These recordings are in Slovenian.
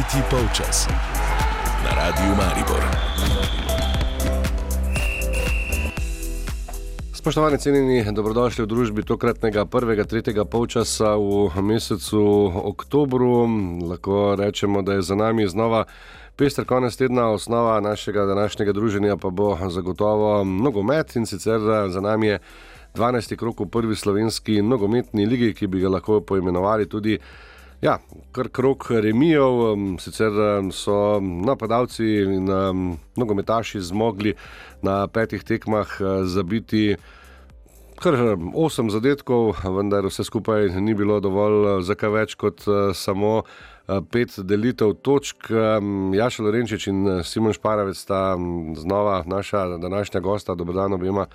Tretji polčas na Radiu Maribor. Spoštovani cenjeni, dobrodošli v družbi tokratnega prvega, tretjega polčasa v mesecu oktobru. Lahko rečemo, da je za nami znova pester konec tedna, osnova našega današnjega druženja pa bo zagotovo nogomet in sicer za nami je 12. krok v prvi slovenski nogometni ligi, ki bi ga lahko poimenovali tudi. Ja, kar krok remijev, sicer so napadalci in nogometaši zmogli na petih tekmah zabiti kar osem zadetkov, vendar vse skupaj ni bilo dovolj za kaj več kot samo pet delitev točk. Jaša Lorenčič in Simon Šparavec sta znova naša današnja gosta, dobrodan obima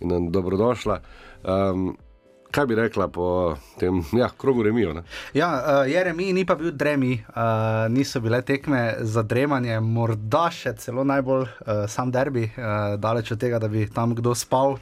in dobrodošla. Um, kaj bi rekla po tem ja, krogu remijo? Ne? Ja, uh, je remi, ni pa bil dremi, uh, niso bile tekme za dremanje, morda še celo najbolj uh, sam derbi, uh, daleč od tega, da bi tam kdo spal.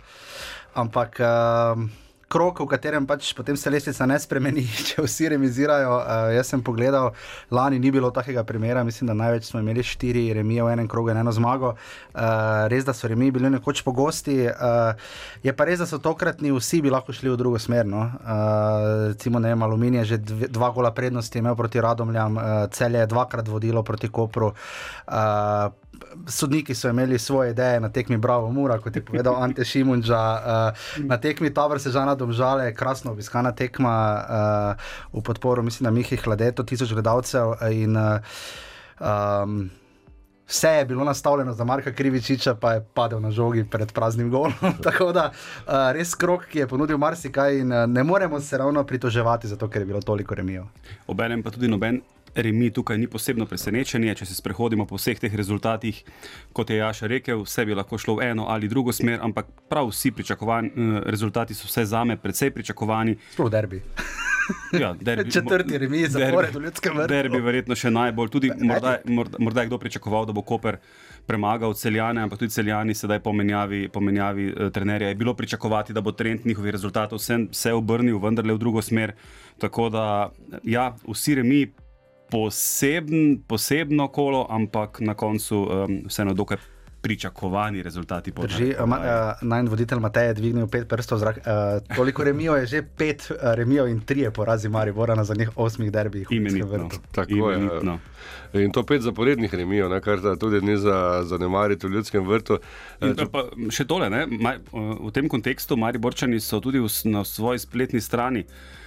Ampak. Uh, krok, v katerem pač potem se lestvica ne spremeni, če vsi remizirajo. Uh, jaz sem pogledal, lani ni bilo takega primera, mislim, da največ smo imeli štiri remije v enem krogu in eno zmago. Uh, res, da so remiji bili nekoč pogosti, uh, je pa res, da so tokratni vsi bi lahko šli v drugo smer. No? Uh, recimo, ne vem, aluminij je že dve, dva gola prednosti imel proti Radomljam, uh, cel je dvakrat vodilo proti Kopru. Uh, sodniki so imeli svoje ideje na tekmi Bravo Mura, kot je povedal Ante Šimunča, uh, na tekmi Tabor se žana domžale, krasno obiskana tekma uh, v podporu, mislim, da Mihi Hladeto, tisoč gledalcev. In, uh, um, Vse je bilo nastavljeno za Marka Krivičiča, pa je padel na žogi pred praznim golom. Tako da uh, res krok, ki je ponudil marsikaj, in uh, ne moremo se ravno pritoževati, zato ker je bilo toliko remijo. Obenem pa tudi noben remi tukaj ni posebno presenečenje, če se sprehodimo po vseh teh rezultatih. Kot je Jaša rekel, vse bi lahko šlo v eno ali drugo smer, ampak prav vsi pričakovani uh, rezultati so vse zame precej pričakovani. Sploh derbi. Ja, derbi, Četrti remi za derbi, ljudske vrste. derbi verjetno še najbolj. Tudi morda, morda, morda je kdo pričakoval, da bo Koper premagal celjane, ampak tudi celjani sedaj po menjavi, po menjavi uh, trenerja. Je bilo pričakovati, da bo trend njihovih rezultatov vse, obrnil, vendarle v drugo smer. Tako da, ja, vsi remi poseben, posebno kolo, ampak na koncu um, vseeno dokaj. Pričakovani rezultati podržajo. Uh, Naj voditelj Matej je dvignil pet prstov v zrak. Uh, toliko remijo je že pet uh, remijo in tri porazi Maribora na zadnjih osmih derbih. Imenitno. Tako Imenitno. je. In to pet zaporednih remijo, ne, kar tudi ni za zanemariti v ljudskem vrtu. In, pa, še tole, ne, maj, v tem kontekstu Mariborčani so tudi v, na svoji spletni strani. Uh,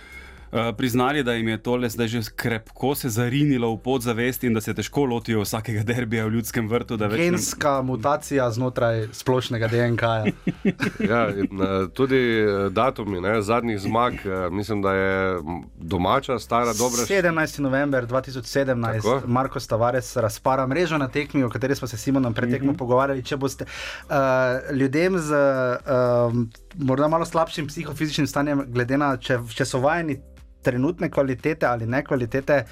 priznali, da jim je tole zdaj že krepko se zarinilo v podzavest in da se težko lotijo vsakega derbija v ljudskem vrtu. Genska ne... mutacija znotraj splošnega DNK. -ja. ja, in, uh, tudi datumi ne, zadnjih zmag, uh, mislim, da je domača, stara, dobra. 17. november 2017, Tako? Marko Stavares razpara mrežo na tekmi, o kateri smo se s Simonom pred tekmo mm -hmm. pogovarjali. Če boste uh, ljudem z uh, morda malo slabšim psihofizičnim stanjem, glede na če, če so vajeni trenutne kvalitete ali ne kvalitete.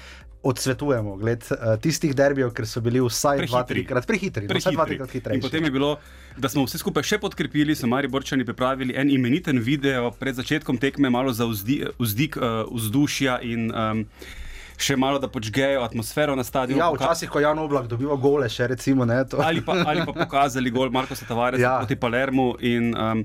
Odsvetujemo gled, uh, tistih derbijev, ker so bili vsaj dva, trikrat prehitri. prehitri. prehitri. Potem je bilo, da smo vse skupaj še podkrepili, so Mari Borčani pripravili en imeniten video pred začetkom tekme, malo za vzdi, vzdik uh, vzdušja in um, še malo, da počgejo atmosfero na stadionu. Ja, včasih, ko Jan Oblak dobiva gole, še recimo ne. Ali pa, ali pa pokazali gol Marko Satavares ja. proti Palermu. In, um,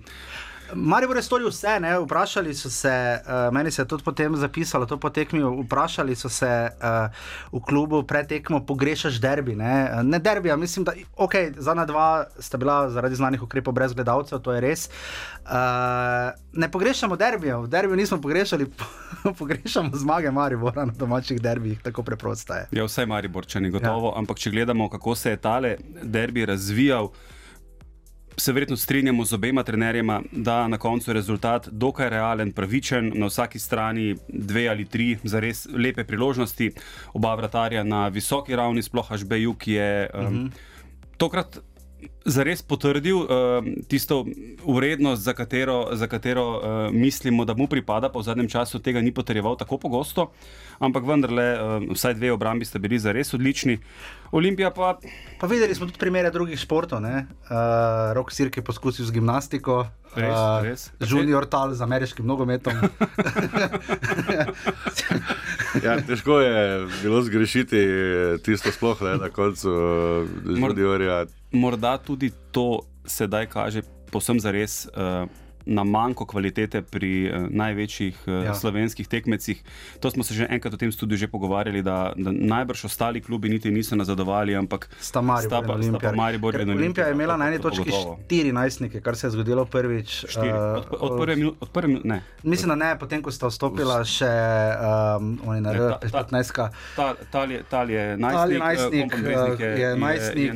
Marijo je storil vse, ne? vprašali so se, uh, meni se je tudi potem zapisalo, to potekmi, vprašali so se uh, v klubu pred tekmo, pogrešaš derbi. Ne, ne derbi, mislim, da okay, zadnja dva sta bila zaradi znanih ukrepov brez gledalcev, to je res. Uh, ne pogrešamo derbijev, v derbiju nismo pogrešali, pogrešamo zmage Maribora na domačih derbijih, tako preprosto je. Ja, vse Mariborčani, gotovo, ja. ampak če gledamo, kako se je tale derbi razvijal se verjetno strinjamo z obema trenerjema, da na koncu je rezultat dokaj realen, pravičen, na vsaki strani dve ali tri za res lepe priložnosti, oba vratarja na visoki ravni, sploh HBU, ki je um, uh -huh. tokrat zares potrdil uh, tisto urednost, za katero, za katero uh, mislimo, da mu pripada, pa v zadnjem času tega ni potreboval tako pogosto, ampak vendarle, uh, vsaj dve obrambi sta bili zares odlični. Olimpija pa. Pa videli smo tudi primere drugih športov, uh, Rok Sirk je poskusil z gimnastiko. Res, uh, res. Junior Tal z ameriškim nogometom. Ja, težko je bilo zgrešiti tisto sploh ne, na koncu življenja. Morda tudi to sedaj kaže posem za res. Uh, na manjko kvalitete pri uh, največjih uh, ja. slovenskih tekmecih. To smo se že enkrat v tem studiu že pogovarjali, da, da najbrž ostali klubi niti niso nazadovali, ampak sta Maribor in Olimpija. Olimpija je imela na eni točki 14, kar se je zgodilo prvič. Štiri, od, od, od prve minute, od prve minute, ne. Mislim, da ne, potem ko sta vstopila še um, oni na R15. Tal je najstnik, je najstnik,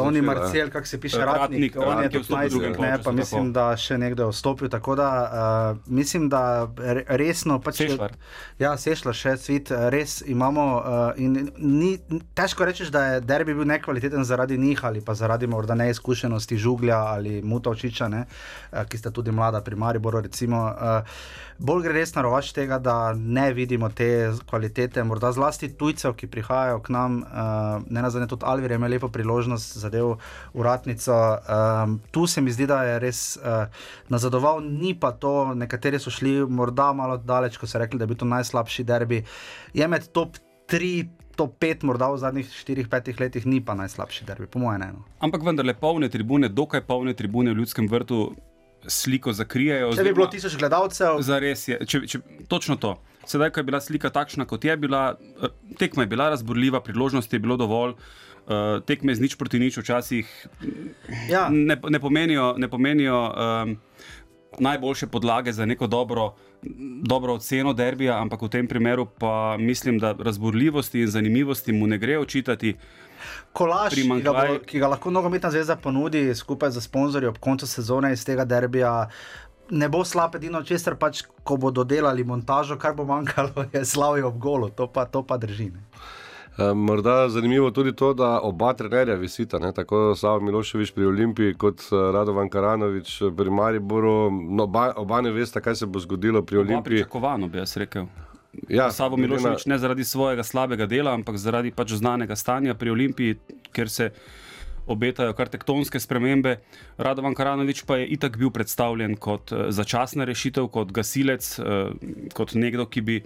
oni Marcel, kak se piše, Ratnik, on je tudi najstnik, ne, pa mislim, da še nekdo je vstopil vstopil. Tako da uh, mislim, da resno. Pač, sešlar. Ja, sešlar še svet, res imamo. Uh, ni, težko reči, da je derbi bil nekvaliteten zaradi njih ali pa zaradi morda neizkušenosti žuglja ali mutovčiča, ne, uh, ki sta tudi mlada pri Mariboru. Recimo, uh, bolj gre res na rovač tega, da ne vidimo te kvalitete, morda zlasti tujcev, ki prihajajo k nam. Uh, ne nazadnje tudi Alvir je imel lepo priložnost za del uratnico. Um, tu se mi zdi, da je res uh, nazadovoljno sodeloval, ni pa to, nekateri so šli morda malo daleč, ko so rekli, da je bil to najslabši derbi. Je med top 3, top 5, morda v zadnjih 4-5 letih, ni pa najslabši derbi, po mojem mnenju. Ampak vendarle polne tribune, dokaj polne tribune v ljudskem vrtu. Sliko zakrijejo. Če bi bilo tisoč gledalcev. Zares je, če, če, točno to. Sedaj, ko je bila slika takšna, kot je bila, eh, tekma je bila razborljiva, priložnosti je bilo dovolj, uh, tekme z nič proti nič včasih ja. ne, ne pomenijo. Ne pomenijo um, najboljše podlage za neko dobro, dobro oceno derbija, ampak v tem primeru pa mislim, da razburljivosti in zanimivosti mu ne gre očitati. Kolaž, ki ga, bo, ki ga lahko nogometna zveza ponudi skupaj z sponzorji ob koncu sezone iz tega derbija. Ne bo slab, edino česar pač, ko bodo delali montažo, kar bo manjkalo, je slavijo ob golu, to pa, to pa drži. Ne. Eh, morda zanimivo tudi to, da oba trenerja visita, ne? tako Savo Miloševič pri Olimpiji kot eh, Radovan Karanovič pri Mariboru. No, oba, oba ne veste, kaj se bo zgodilo pri oba Olimpiji. Pričakovano bi jaz rekel. Ja, Savo Miloševič ne zaradi svojega slabega dela, ampak zaradi pač znanega stanja pri Olimpiji, ker se obetajo kar tektonske spremembe. Radovan Karanovič pa je itak bil predstavljen kot eh, začasna rešitev, kot gasilec, kot nekdo, ki bi,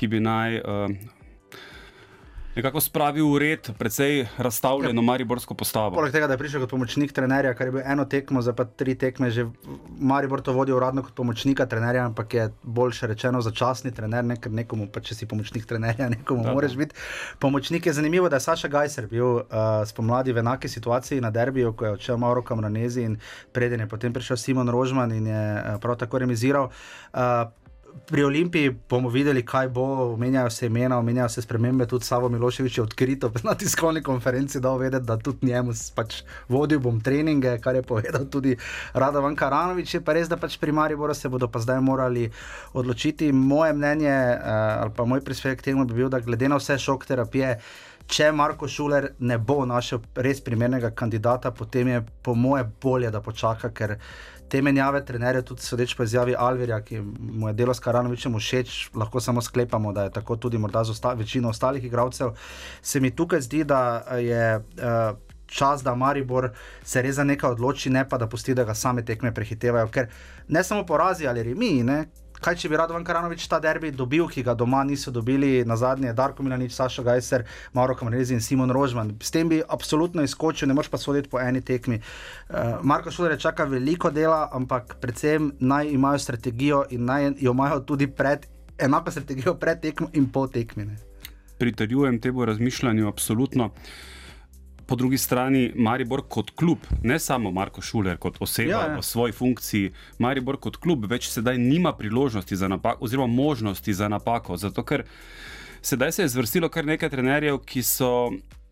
ki bi naj nekako spravil v red, precej razstavljeno ja. mariborsko postavo. Poleg tega, da je prišel kot pomočnik trenerja, kar je bilo eno tekmo, zdaj pa tri tekme, že Maribor to vodi uradno kot pomočnika trenerja, ampak je boljše rečeno začasni trener, ne ker nekomu, pa če si pomočnik trenerja, nekomu da, moraš biti. Pomočnik je zanimivo, da je Saša Gajser bil uh, spomladi v enaki situaciji na derbiju, ko je odšel Mauro Kamranezi in preden je potem prišel Simon Rožman in je uh, prav tako remiziral. Uh, pri Olimpiji bomo videli, kaj bo. Menjajo se imena, menjajo se spremembe. Tudi Savo Miloševič je odkrito na tiskovni konferenci dal vedeti, da tudi njemu pač vodil bom treninge, kar je povedal tudi Radovan Karanovič. Je pa res, da pač pri Mariboru se bodo pa zdaj morali odločiti. Moje mnenje uh, ali pa moj prispevek temu bi bil, da glede na vse šok terapije. Če Marko Šuler ne bo našel res primernega kandidata, potem je po moje bolje, da počaka, ker te menjave trenerjev, tudi sodeč po izjavi Alvirja, ki mu je delo s Karanovičem všeč, lahko samo sklepamo, da je tako tudi morda za osta večino ostalih igralcev. Se mi tukaj zdi, da je. Uh, Čas, da Maribor se res za nekaj odloči, ne pa da pusti, da ga same tekme prehitevajo. Ker ne samo porazi ali remi, kaj če bi Radovan Karanovič ta derbi dobil, ki ga doma niso dobili, na zadnje Darko Milanič, Saša Gajser, Mauro Kamarezi in Simon Rožman. S tem bi absolutno izkočil, ne moreš pa soditi po eni tekmi. Uh, Marko Šuler čaka veliko dela, ampak predvsem naj imajo strategijo in naj jo imajo tudi pred, enako strategijo pred tekmo in po tekmi. Pritrjujem temu razmišljanju, absolutno. Uh, po drugi strani Maribor kot klub, ne samo Marko Šuler kot oseba ja, ja. v svoji funkciji, Maribor kot klub več sedaj nima priložnosti za napako, oziroma možnosti za napako. Zato ker sedaj se je zvrstilo kar nekaj trenerjev, ki so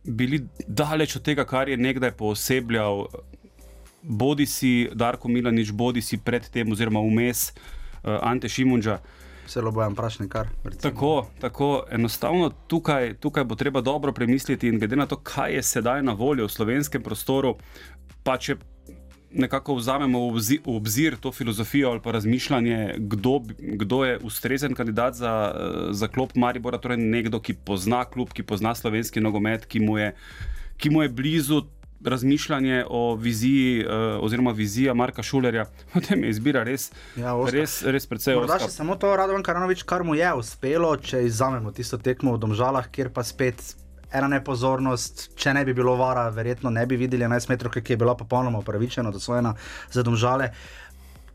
bili daleč od tega, kar je nekdaj poosebljal. Bodi si Darko Milanič, bodi si predtem, oziroma vmes uh, Ante Šimunča. Uh, Celo bojem prašni kar. Tako, tako enostavno tukaj, tukaj bo treba dobro premisliti in glede na to, kaj je sedaj na voljo v slovenskem prostoru, pa če nekako vzamemo v obzir to filozofijo ali pa razmišljanje, kdo, kdo je ustrezen kandidat za, za klop Maribora, torej nekdo, ki pozna klub, ki pozna slovenski nogomet, ki mu je, ki mu je blizu razmišljanje o viziji, uh, oziroma vizija Marka Šulerja, potem je izbira res, Ja, oska. res, res precej Morda oska. še samo to, Radovan Karanovič, kar mu je uspelo, če izuzamemo tisto tekmo v Domžalah, kjer pa spet ena nepozornost, če ne bi bilo vara, verjetno ne bi videli 11 metrov, ki je bila popolnoma upravičena, dosvojena za Domžale.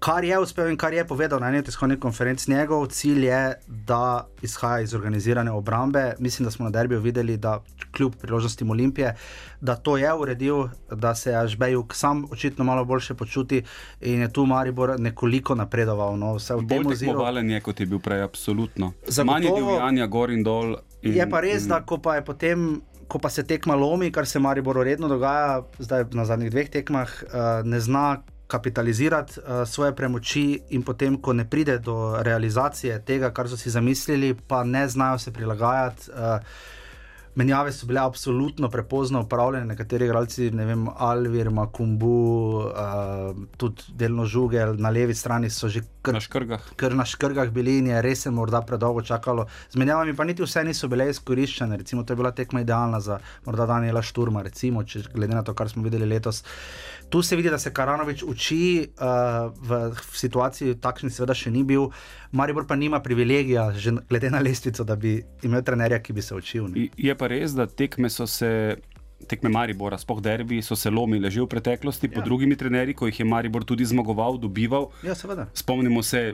Kar je uspel in kar je povedal na eni od tiskovnih konferenc, njegov cilj je, da izhaja iz organizirane obrambe. Mislim, da smo na derbiju videli, da kljub priložnostim Olimpije, da to je uredil, da se Ažbejuk sam očitno malo boljše počuti in je tu Maribor nekoliko napredoval. No, vse v tem Bolj oziru. tekmovalen je, kot je bil prej, absolutno. Zagotovo- Manj je divjanja gor in dol. In, Je pa res, in- da ko pa je potem. Ko pa se tekma lomi, kar se Mariboru redno dogaja, zdaj na zadnjih dveh tekmah, uh, ne zna kapitalizirati uh, svoje premoči, in potem, ko ne pride do realizacije tega, kar so si zamislili, pa ne znajo se prilagajati. Uh, Menjave so bile absolutno prepozno upravljene, nekateri igralci, ne vem, Alvir, Makumbu, uh, tudi delno žuge, na levi strani so že kar na škrgah. kar na škrgah bili in je res se morda predolgo čakalo. Z menjavami pa niti vse niso bile izkoriščene. Recimo, to je bila tekma idealna za morda Daniela Šturma, recimo, če glede na to, kar smo videli letos. Tu se vidi, da se Karanovič uči, uh, v, v situaciji takšni seveda še ni bil. Maribor pa nima privilegija, že glede na lestvico, da bi imel trenerja, ki bi se učil. Ne. Je pa res, da tekme so se. Tekme Maribora, spoh derbi, so se lomile že v preteklosti, ja. pod drugimi trenerji, ko jih je Maribor tudi zmagoval, dobival. Ja, seveda. Spomnimo se,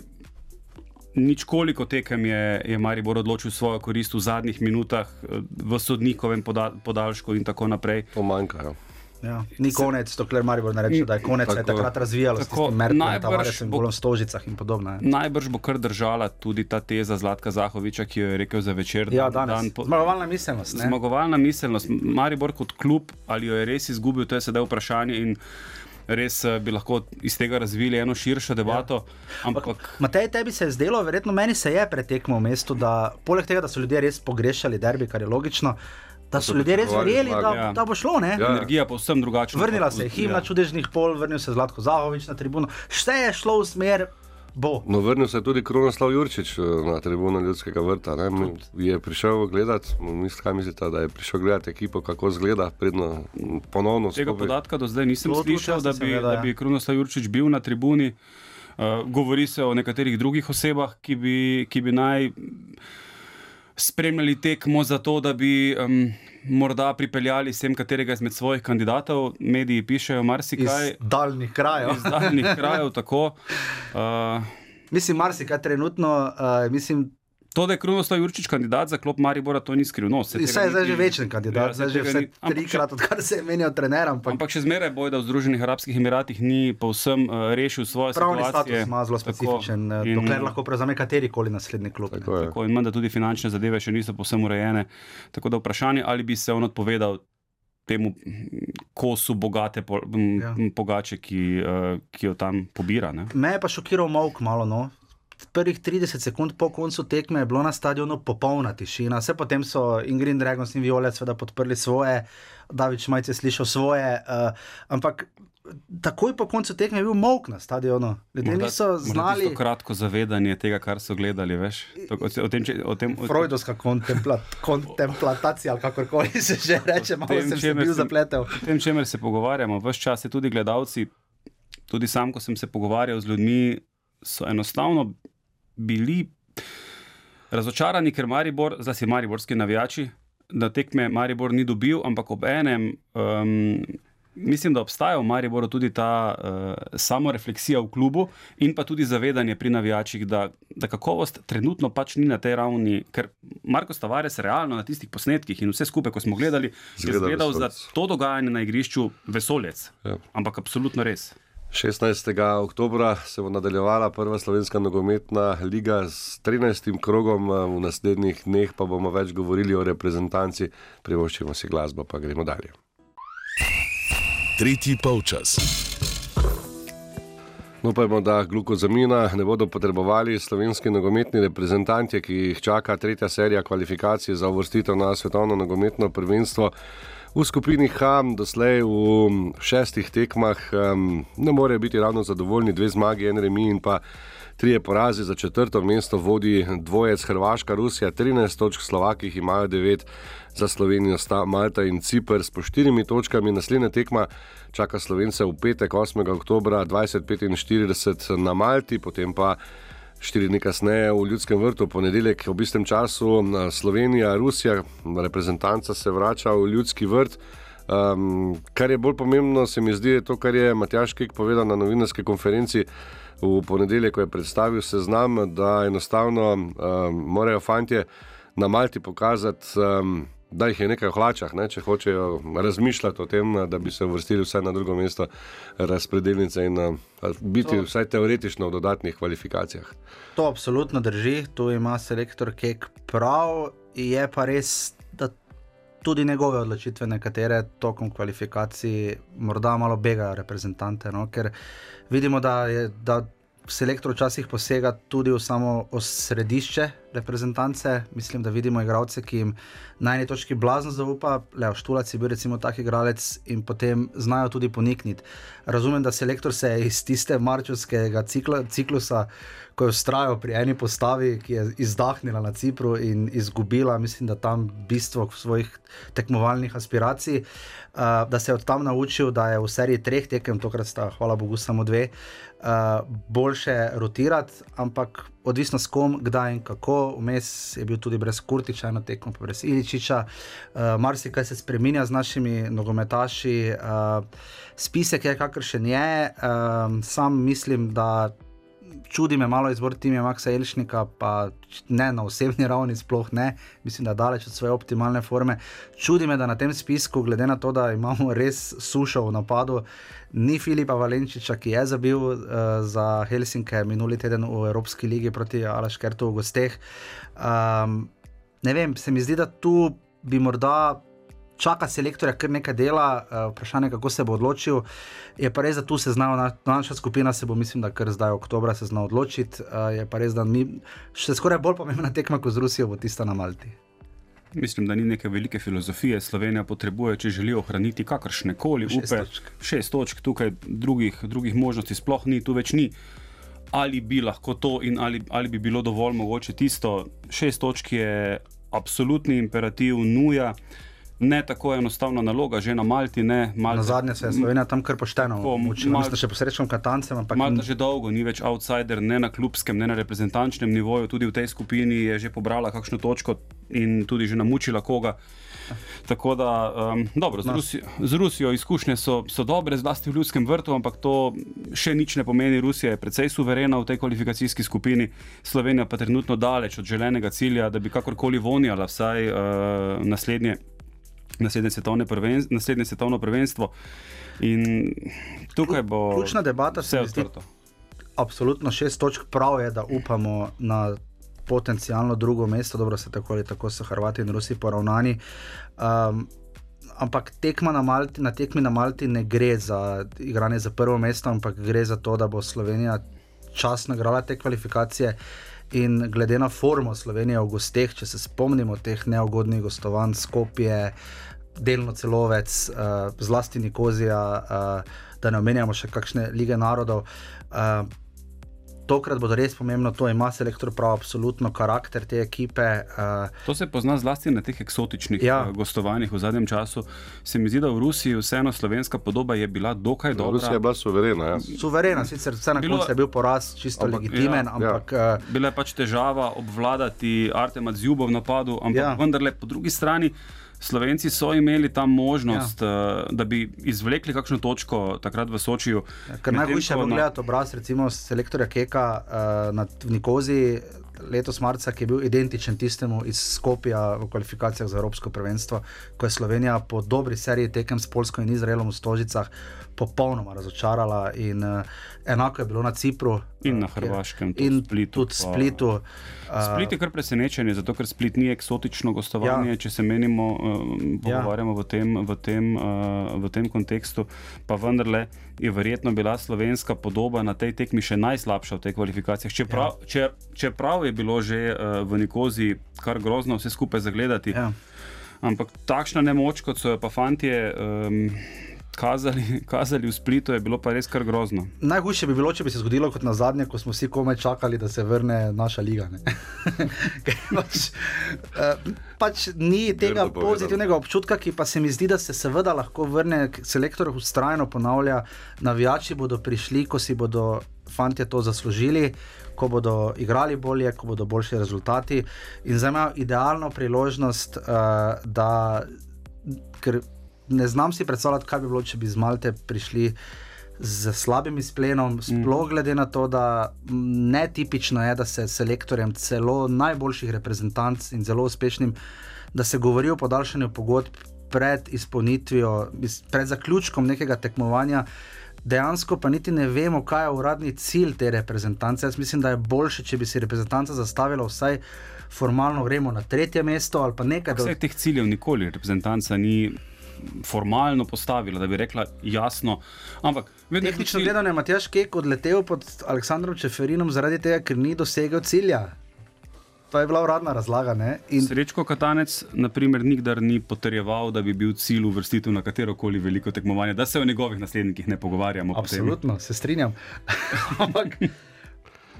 nič koliko tekem je, je Maribor odločil svojo korist v zadnjih minutah, eh, v sodnikovem poda, podaljšku in tako naprej. To manjka. Ja. Ni konec, dokler Maribor ne reče, da je konec, se je Tako. takrat razvijalo, Tako, tako Merkel, najbrž Tavares in bo- bolom stožicah in podobno. ja. Najbrž bo kar držala tudi ta teza Zlatka Zahoviča, ki jo je rekel za večer. Ja, dan- danes. dan po- Zmagovalna miselnost. ne. Zmagovalna miselnost. Maribor kot klub, ali jo je res izgubil, to je sedaj vprašanje. In res eh, bi lahko iz tega razvili eno širšo debato. Ja. Ampak Matej, tebi se je zdelo, verjetno meni se je pretekmo v mestu, da poleg tega, da so ljudje res pogrešali derbi, kar je logično, da so ljudje res verjeli, da. Ja. da bo šlo. Ne? Ja. energija povsem drugačna. Vrnila se je himna Ja. čudežnih pol, vrnil se je Zlatko Zahovič na tribuno, vse je šlo v smer. Bo. No, vrnil se je tudi Kronoslav Jurčič eh, na tribuno ljudskega vrta. Ne? Je prišel gledat, mislim, kaj mislite, da je prišel gledat ekipo, kako izgleda, predno ponovno Tega skupaj. podatka do zdaj nisem To slišal, da bi, seveda, da ja. bi Krunoslav Jurčič bil na tribuni. Uh, govori se o nekaterih drugih osebah, ki bi, ki bi naj spremljali tekmo za to, da bi um, morda pripeljali sem katerega izmed svojih kandidatov. Mediji pišejo Iz marsikaj daljnih krajev. iz daljnih krajev. Tako. Uh, Mislim, marsikaj trenutno, uh, mislim, To, da je Krunoslav Jurčič kandidat za klop Maribora, to ni skrivnost. Vse je zdaj že večen kandidat, Ja, zdaj saj že vse trikrat, odkar se je menjal trener, ampak Ampak še zmeraj boj, da v Združenih arabskih emiratih ni povsem uh, rešil svoje pravni situacije. status ima zelo Tako, specifičen, in- in... dokler lahko prevzame kateri koli naslednji klub. ne. Tako je. Tako, in menda tudi finančne zadeve še niso povsem urejene. Tako da vprašanje, ali bi se on odpovedal temu mm, kosu bogate po, m, Ja. ja. pogače, ki, uh, ki jo tam pobira. Ne? Me je pa šokiral mok malo. No. Prvih 30 sekund po koncu tekme je bilo na stadionu popolna tišina, vse potem so Ingrid Dragons in Violet seveda podprli svoje, David Šmajc je slišal svoje, uh, ampak takoj po koncu tekme je bil mok na stadionu. Ljudje niso morda znali. tisto kratko zavedanje tega, kar so gledali. Veš, Tako, o tem, če- o tem, o, Freudovska kontempla, kontemplatacija, ali kakorkoli se že reče, malo tem, sem se bil zapletel. O tem, čemer se pogovarjamo, vse čas je tudi gledalci, tudi sam, ko sem se pogovarjal z ljudmi, so enostavno bili razočarani, ker Maribor, zdaj si mariborski navijači, da tekme Maribor ni dobil, ampak ob enem. Um, Mislim, da obstaja v Mariboru tudi ta uh, samorefleksija v klubu in pa tudi zavedanje pri navijačih, da, da kakovost trenutno pač ni na tej ravni, ker Marko Stavares realno na tistih posnetkih in vse skupaj, ko smo gledali, je Zgleda izgledal za to dogajanje na igrišču vesolec. Ja. Ampak absolutno res. 16. oktober se bo nadaljevala prva slovenska nogometna liga s 13. krogom, v naslednjih dneh pa bomo več govorili o reprezentanci. Privoščimo si glasbo, pa gremo dalje. Tretji polčas. No, Upajmo, da glukozamina ne bodo potrebovali slovenski nogometni reprezentanti, ki jih čaka tretja serija kvalifikacij za uvrstitev na svetovno nogometno prvenstvo. V skupini H, doslej v šestih tekmah, um, ne morejo biti ravno zadovoljni, dve zmagi, en remi in pa Trije porazi za četrto mesto vodi dvojec Hrvaška, Rusija, 13 točk, Slovaki imajo 9, za Slovenijo sta Malta in Cipr s po štirimi točkami. Naslednja tekma čaka Slovence v petek, 8. oktober 2045 na Malti, potem pa. Štiri dni kasneje v Ljudskem vrtu, ponedeljek ob istem času, Slovenija, Rusija, reprezentanca se vrača v Ljudski vrt. Um, kar je bolj pomembno, se mi zdi, je to, kar je Matjaš Kik povedal na novinarski konferenci v ponedeljek, ko je predstavil seznam, da enostavno um, morajo fanti na Malti pokazati. Um, Da jih je nekaj v hlačah, ne, če hočejo razmišljati o tem, da bi se vrstili vsaj na drugo mesto razpredelnice in biti to, vsaj teoretično v dodatnih kvalifikacijah. To absolutno drži, tu ima selektor Kek prav, je pa res tudi njegove odločitve, nekatere tokom kvalifikacij, morda malo begajo reprezentante. No? Ker vidimo, da je. Da Selektor včasih posega tudi v samo središče reprezentance. Mislim, da vidimo igralce, ki jim na eni točki blazno zaupa, Leo Štulac je bil recimo tak igralec in potem znajo tudi ponikniti. Razumem, da selektor se iz tiste marčovskega ciklusa ko je ustrajal pri eni postavi, ki je izdahnila na Cipru in izgubila, mislim, da tam bistvo svojih tekmovalnih aspiracij, uh, da se je od tam naučil, da je v seriji treh tekem, tokrat sta, hvala Bogu, samo dve, uh, boljše rotirati, ampak odvisno s kom, kdaj in kako. Vmes je bil tudi brez Kurtiča, eno tekmo, pa brez Iličiča. Uh, Marsikaj se spremenja z našimi nogometaši. Uh, spisek je kakršen je, uh, sam mislim, da čudi me malo izbor tima Maxa Elšnika, pa ne na osebni ravni, sploh ne, mislim, da daleč od svoje optimalne forme. Čudi me, da na tem spisku, glede na to, da imamo res sušo v napadu, ni Filipa Valenčiča, ki je zabil uh, za Helsinke minuli teden v Evropski ligi proti Alaškertu v gosteh. Um, ne vem, se mi zdi, da tu bi morda čaka selektorja, kar nekaj dela, uh, vprašanje, kako se bo odločil. Je pa res, da tu se zna, na, naša skupina se bo, mislim, da kar zdaj oktober se zna odločiti. Uh, je pa res, da mi še skoraj bolj pomembna tekma kot z Rusijo, bo tista na Malti. Mislim, da ni neke velike filozofije. Slovenija potrebuje, če želi ohraniti kakršne koli upe. Šest točk, tukaj drugih, drugih možnosti sploh ni, tu več ni. Ali bi lahko to in ali, ali bi bilo dovolj mogoče tisto, šest točk je absolutni imperativ, nuja. Uh, ne tako enostavna naloga, že na Malti. Ne, Malta, na zadnje se je Slovenija tam kar pošteno učila. Mal, še posrečam katancem. Malta že dolgo ni več outsider, ne na klubskem, ne na reprezentančnem nivoju. Tudi v tej skupini je že pobrala kakšno točko in tudi že namučila koga. Tako da, um, dobro, z, Rusijo, z Rusijo izkušnje so, so dobre, zlasti v ljudskem vrtu, ampak to še nič ne pomeni. Rusija je precej suverena v tej kvalifikacijski skupini, Slovenija pa trenutno daleč od želenega cilja, da bi kakorkoli vonjala vsaj uh, naslednje naslednje svetovno, prven, naslednje svetovno prvenstvo. In tukaj bo ključna debata, vse odprto. Absolutno šest točk, prav je, da upamo na potencijalno drugo mesto, dobro se tako ali tako so Hrvati in Rusi poravnani. Um, ampak tekma na, Malti, na tekmi na Malti ne gre za igranje za prvo mesto, ampak gre za to, da bo Slovenija čas nagrala te kvalifikacije. In glede na formo Slovenije v gosteh, če se spomnimo teh neugodnih gostovanj, skopje, uh, delno celovec, uh, zlasti Nikozija, uh, da ne omenjamo še kakšne lige narodov. Uh, Tokrat bo res pomembno, to ima selektor prav, absolutno karakter te ekipe. Uh, to se pozna zlasti na teh eksotičnih ja. gostovanjih v zadnjem času. Se mi zdi, da v Rusiji vseeno slovenska podoba je bila dokaj dobra. Rusija je bila suverena. Ja. Suverena, sicer vse na koncu je bil poraz čisto ampak, legitimen. Ja, ampak, ja. Uh, bila je pač težava obvladati Artema Zjubo v napadu, ampak ja. vendarle po drugi strani. Slovenci so imeli tam možnost, ja. uh, da bi izvlekli kakšno točko takrat v Sočiju. Ja, Najhujše je bilo gledati obraz, recimo selektorja Keka uh, na Nikozi letos marca, ki je bil identičen tistemu iz Skopja v kvalifikacijah za Evropsko prvenstvo, ko je Slovenija po dobri seriji tekem s Polsko in Izraelom v Stožicah popolnoma razočarala. In, uh, enako je bilo na Cipru. In na Hrvaškem, tudi in Splitu, tudi Splitu. Uh, Split je kar presenečen, zato ker Split ni eksotično gostovanje, ja. če se menimo, uh, pogovarjamo ja. v, tem, v, tem, uh, v tem kontekstu. Pa vendarle je verjetno bila slovenska podoba na tej tekmi še najslabša v teh kvalifikacijah. Čeprav, ja. če, čeprav je bilo že uh, v Nikozi kar grozno vse skupaj zagledati. Ja. Ampak takšna nemoč, kot so jo pa fanti. Um, kazali, kazali v Splitu, je bilo pa res kar grozno. Najhujše bi bilo, če bi se zgodilo kot na zadnje, ko smo vsi komaj čakali, da se vrne naša liga. pač, uh, pač ni tega pozitivnega občutka, ki pa se mi zdi, da se seveda lahko vrne, selektor ustrajno ponavlja, navijači bodo prišli, ko si bodo fanti to zaslužili. Ko bodo igrali bolje, ko bodo boljši rezultati, in zdaj imajo idealno priložnost, uh, da, ker ne znam si predstavljati, kaj bi bilo, če bi z Malte prišli z slabim izplenom, sploh mm. glede na to, da netipično je, da se selektorjem celo najboljših reprezentanc in zelo uspešnim, da se govori o podaljšanju pogodb pred izpolnitvijo, pred zaključkom nekega tekmovanja. Dejansko pa niti ne vemo, kaj je uradni cilj te reprezentance. Jaz mislim, da je bolje, če bi si reprezentanca zastavila vsaj formalno, gremo na tretje mesto ali pa nekaj. Vseh teh ciljev nikoli reprezentanca ni formalno postavila, da bi rekla jasno. Ampak, tehnično gledano je Matjaš Kek odletel pod Aleksandrom Čeferinom zaradi tega, ker ni dosegel cilja. To je bila uradna razlaga. In... Srečko Katanec, na primer, nikdar ni potrjeval, da bi bil cilj uvrstitev na katero koli veliko tekmovanje, da se o njegovih naslednikih ne pogovarjamo. Absolutno, se strinjam. Ampak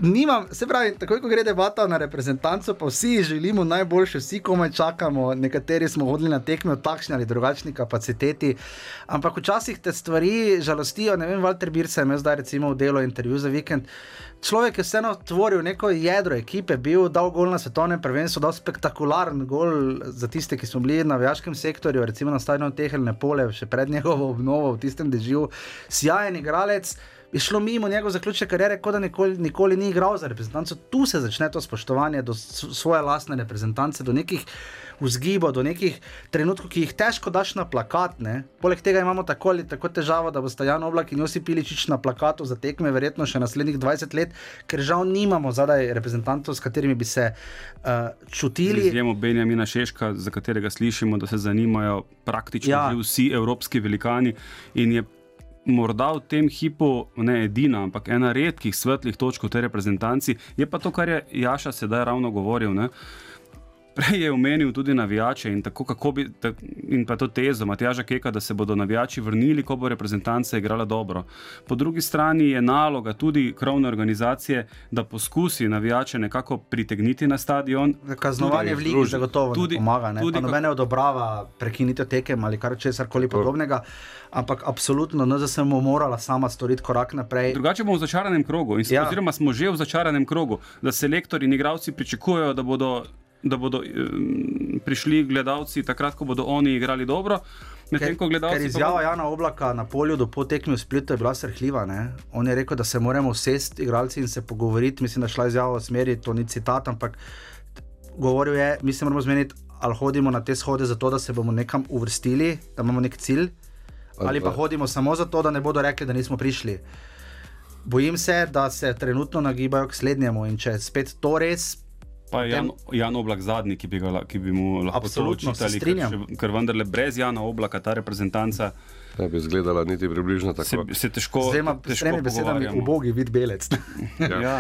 nimam, se pravi, takoj ko gre debata na reprezentanco, pa vsi želimo najboljše, vsi komaj čakamo, nekateri smo hodili na tekme v takšni ali drugačni kapaciteti. Ampak včasih te stvari žalostijo. Ne vem, Walter Birce je zdaj recimo v delo intervju za vikend. Človek je vseeno tvoril neko jedro ekipe, bil dal gol na svetovnem prvenstvu, dal spektakularen gol za tiste, ki smo bili na vojaškem sektorju, recimo na stadionu Tehelne Pole, še pred njegovo obnovo v tistem dežju. Sjajen igralec je šlo mimo njegove zaključne kariere, kot da nikoli, nikoli ni igral za reprezentanco. Tu se začne to spoštovanje do svoje lastne reprezentance, do nekih vzgibov, do nekih trenutkov, ki jih težko daš na plakat. Ne? Poleg tega imamo tako ali tako težavo, da bo Stajan Oblak in Josip Piličič na plakatu za tekme, verjetno še naslednjih 20 let, ker žal nimamo zadaj reprezentantov, s katerimi bi se uh, čutili. Izjemo Benjamina Šeška, za katerega slišimo, da se zanimajo praktično ja. vsi evropski velikani in je morda v tem hipu ne edina, ampak ena redkih svetlih točk v tej reprezentanci, je pa to, kar je Jaša sedaj ravno govoril. Ne? Prej je omenil tudi navijače in, tako, bi, ta, in pa to tezo Matjaža Keka, da se bodo navijači vrnili, ko bo reprezentanca igrala dobro. Po drugi strani je naloga tudi krovne organizacije, da poskusi navijače nekako pritegniti na stadion. Kaznovanje v Ligi zagotovo tudi, pomaga, ne tudi, nobene odobrava prekinitev tekem ali kar česar koli podobnega. Ampak absolutno, no, da se bomo morala sama storiti korak naprej. Drugače bomo v začaranem krogu, in ja. oziroma smo že v začaranem krogu, da selektori in igravci pričakujejo, da bodo da bodo um, prišli gledalci takrat, ko bodo oni igrali dobro. Ker, ker izjava Jana Oblaka na polju do potekme v Splitu je bila srhljiva. Ne? On je rekel, da se moramo usesti, igralci, in se pogovoriti. Mislim, da šla izjava v smeri, to ni citat, ampak govoril je, mi se moramo zmeniti, ali hodimo na te shode zato, da se bomo nekam uvrstili, da imamo nek cilj, ali pa hodimo samo zato, da ne bodo rekli, da nismo prišli. Bojim se, da se trenutno nagibajo k slednjemu in če spet to res, Pa je Jan, Jan Oblak zadnji, ki bi, ga, ki bi mu lahko to učitali, ker, ker vendarle brez Jana Oblaka ta reprezentanca. Ne bi izgledala niti približno tako. Se, se težko razumeti. Z tremi besedami, ubogi vid belec. ja. ja.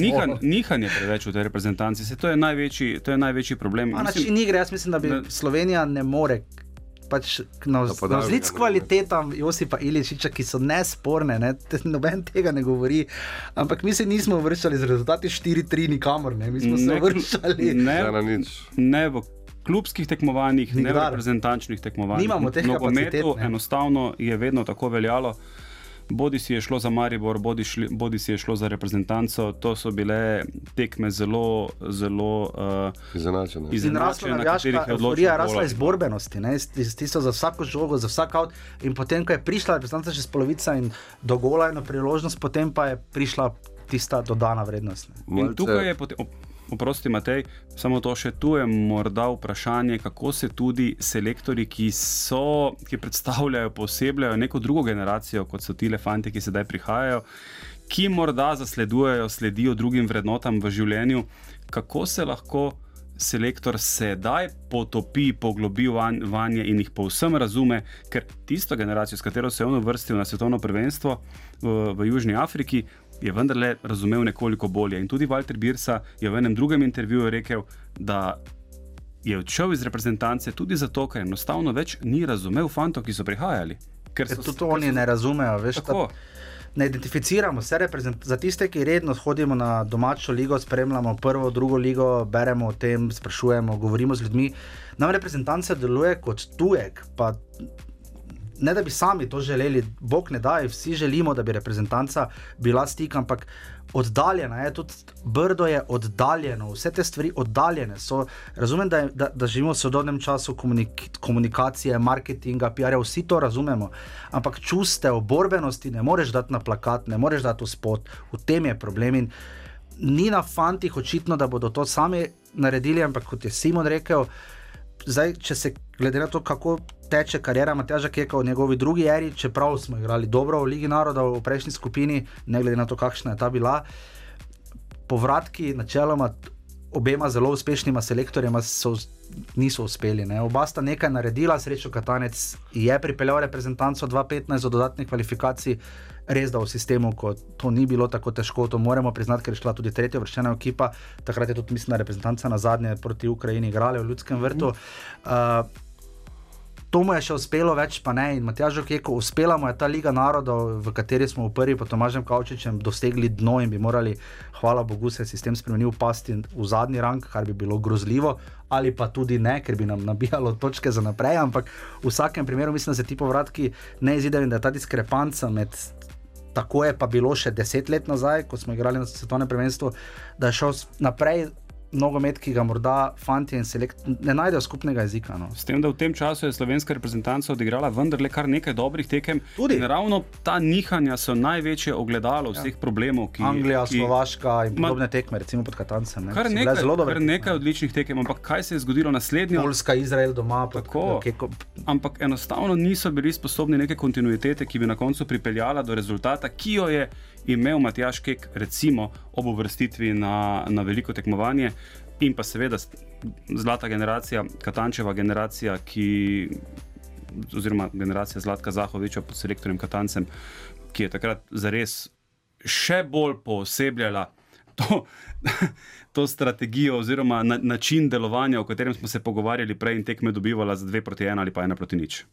Nihan, nihanje preveč v tej reprezentanci, se, to, je največji, to je največji problem. Mislim, ni gre, jaz mislim, da bi ne, Slovenija ne more pač na vzlic kvalitetam Josipa Iličiča, ki so nesporne, ne? noben tega ne govori. Ampak mi se nismo vršali z rezultati 4-3 nikamor, ne? mi smo se ne, vršali ne, ne, ne v klubskih tekmovanjih, Nikdar. ne v reprezentančnih tekmovanjih. Nimamo tega. Enostavno je vedno tako veljalo bodi si je šlo za Maribor, bodi, šli, bodi si je šlo za reprezentanco. To so bile tekme zelo, zelo uh, izenačene. Izenačene, na katerih je odločila. Rasla iz borbenosti, tisto za vsako žogo, za vsak avt. In potem, ko je prišla reprezentanca čez polovica in dogola eno priložnost, potem pa je prišla tista dodana vrednost. In tukaj je potem. Oprosti, Matej, samo to še tu je morda vprašanje, kako se tudi selektori, ki, so, ki predstavljajo, posebljajo neko drugo generacijo, kot so ti fanti, ki sedaj prihajajo, ki morda zasledujejo, sledijo drugim vrednotam v življenju, kako se lahko selektor sedaj potopi, poglobi vanje in jih povsem razume, ker tisto generacijo, s katero se je on uvrstil na svetovno prvenstvo v, v Južni Afriki, je vendarle razumel nekoliko bolje. In tudi Walter Birsa je v enem drugem intervjuju rekel, da je odšel iz reprezentance tudi zato, ker enostavno več ni razumel fantov, ki so prihajali. Ker so, tudi oni ne razumejo. Veš, ta, ne identificiramo se, za tiste, ki redno hodimo na domačo ligo, spremljamo prvo, drugo ligo, beremo o tem, sprašujemo, govorimo z ljudmi. Nam reprezentancija deluje kot tujek. Ne da bi sami to želeli, Bog ne da, vsi želimo, da bi reprezentanca bila stik, ampak oddaljena je, tudi brdo je oddaljeno, vse te stvari oddaljene so. Razumem, da, da, da živimo v sodobnem času komunik komunikacije, marketinga, PR-ja, vsi to razumemo, ampak čustev, borbenosti ne moreš dati na plakat, ne moreš dati v spot, v tem je problem. In ni na fantih očitno, da bodo to sami naredili, ampak kot je Simon rekel, zdaj, če se glede na to, kako teče karijera Matjaža Keka v njegovi drugi eri, čeprav smo igrali dobro v Ligi narodov v prejšnji skupini, ne glede na to, kakšna je ta bila. Povratki, načeloma, obema zelo uspešnima selektorjema so, niso uspeli. Ne. Oba sta nekaj naredila, srečo Katanec je pripeljal reprezentanco 2-15 do dodatnih kvalifikacij. Res da v sistemu, ko to ni bilo tako težko, to moramo priznati, ker je šla tudi tretja vrščena ekipa. Takrat je tudi, mislim, reprezentanca na zadnje proti Ukrajini igrali v ljudskem vrtu. Uh, to mu je še uspelo, več pa ne. In Matjaž Okeko, uspela mu je ta Liga narodov, v kateri smo v prvi pod Tomažem Kavčičem dosegli dno in bi morali, hvala Bogu, se sistem spremenil, pasti v zadnji rang, kar bi bilo grozljivo. Ali pa tudi ne, ker bi nam nabijalo točke za naprej, ampak v vsakem primeru mislim, da se ti povratki ne izidejo in da je ta diskrepanca med. Tako je pa bilo še deset let nazaj, ko smo igrali na svetovnem prvenstvu, da je šel naprej nogomet, ki ga morda fanti in selekt ne najdejo skupnega jezika. No. S tem, da v tem času je slovenska reprezentanca odigrala vendarle kar nekaj dobrih tekem. Tudi. Ravno ta nihanja so največje ogledalo vseh ja. problemov, ki jih imamo. Anglija, ki... Slovaška in podobne tekme, recimo pod Katancem. Ne. Kar nekaj, zelo kar nekaj odličnih tekem, ampak kaj se je zgodilo naslednjo? Poljska, Izrael doma. Tako, keko... Ampak enostavno niso bili sposobni neke kontinuitete, ki bi na koncu pripeljala do rezultata, ki jo je imel Matjaš Kek, recimo ob uvrstitvi na, na veliko tekmovanje, in pa seveda zlata generacija, Katančeva generacija, ki, oziroma generacija Zlatka Zahoviča pod selektorjem Katancem, ki je takrat zares še bolj posebljala. To, to strategijo, oziroma na, način delovanja, o katerem smo se pogovarjali prej, in tekme dobivala za dve proti ena ali pa ena proti nič.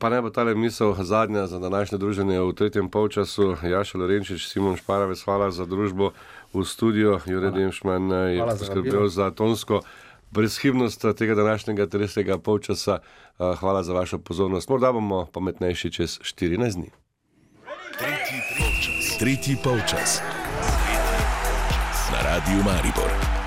Pa ne bo ta le misel zadnja za današnje druženje v tretjem polčasu. Jaša Lorenčič, Simon Šparavec, hvala za družbo v studio. Jure Demšman je poskrbel za, za tonsko brezhibnost tega današnjega tretjega polčasa. Hvala za vašo pozornost. Morda bomo pametnejši čez 14 dni. Tretji polčas. Tretji polčas. Na radiju Maribor.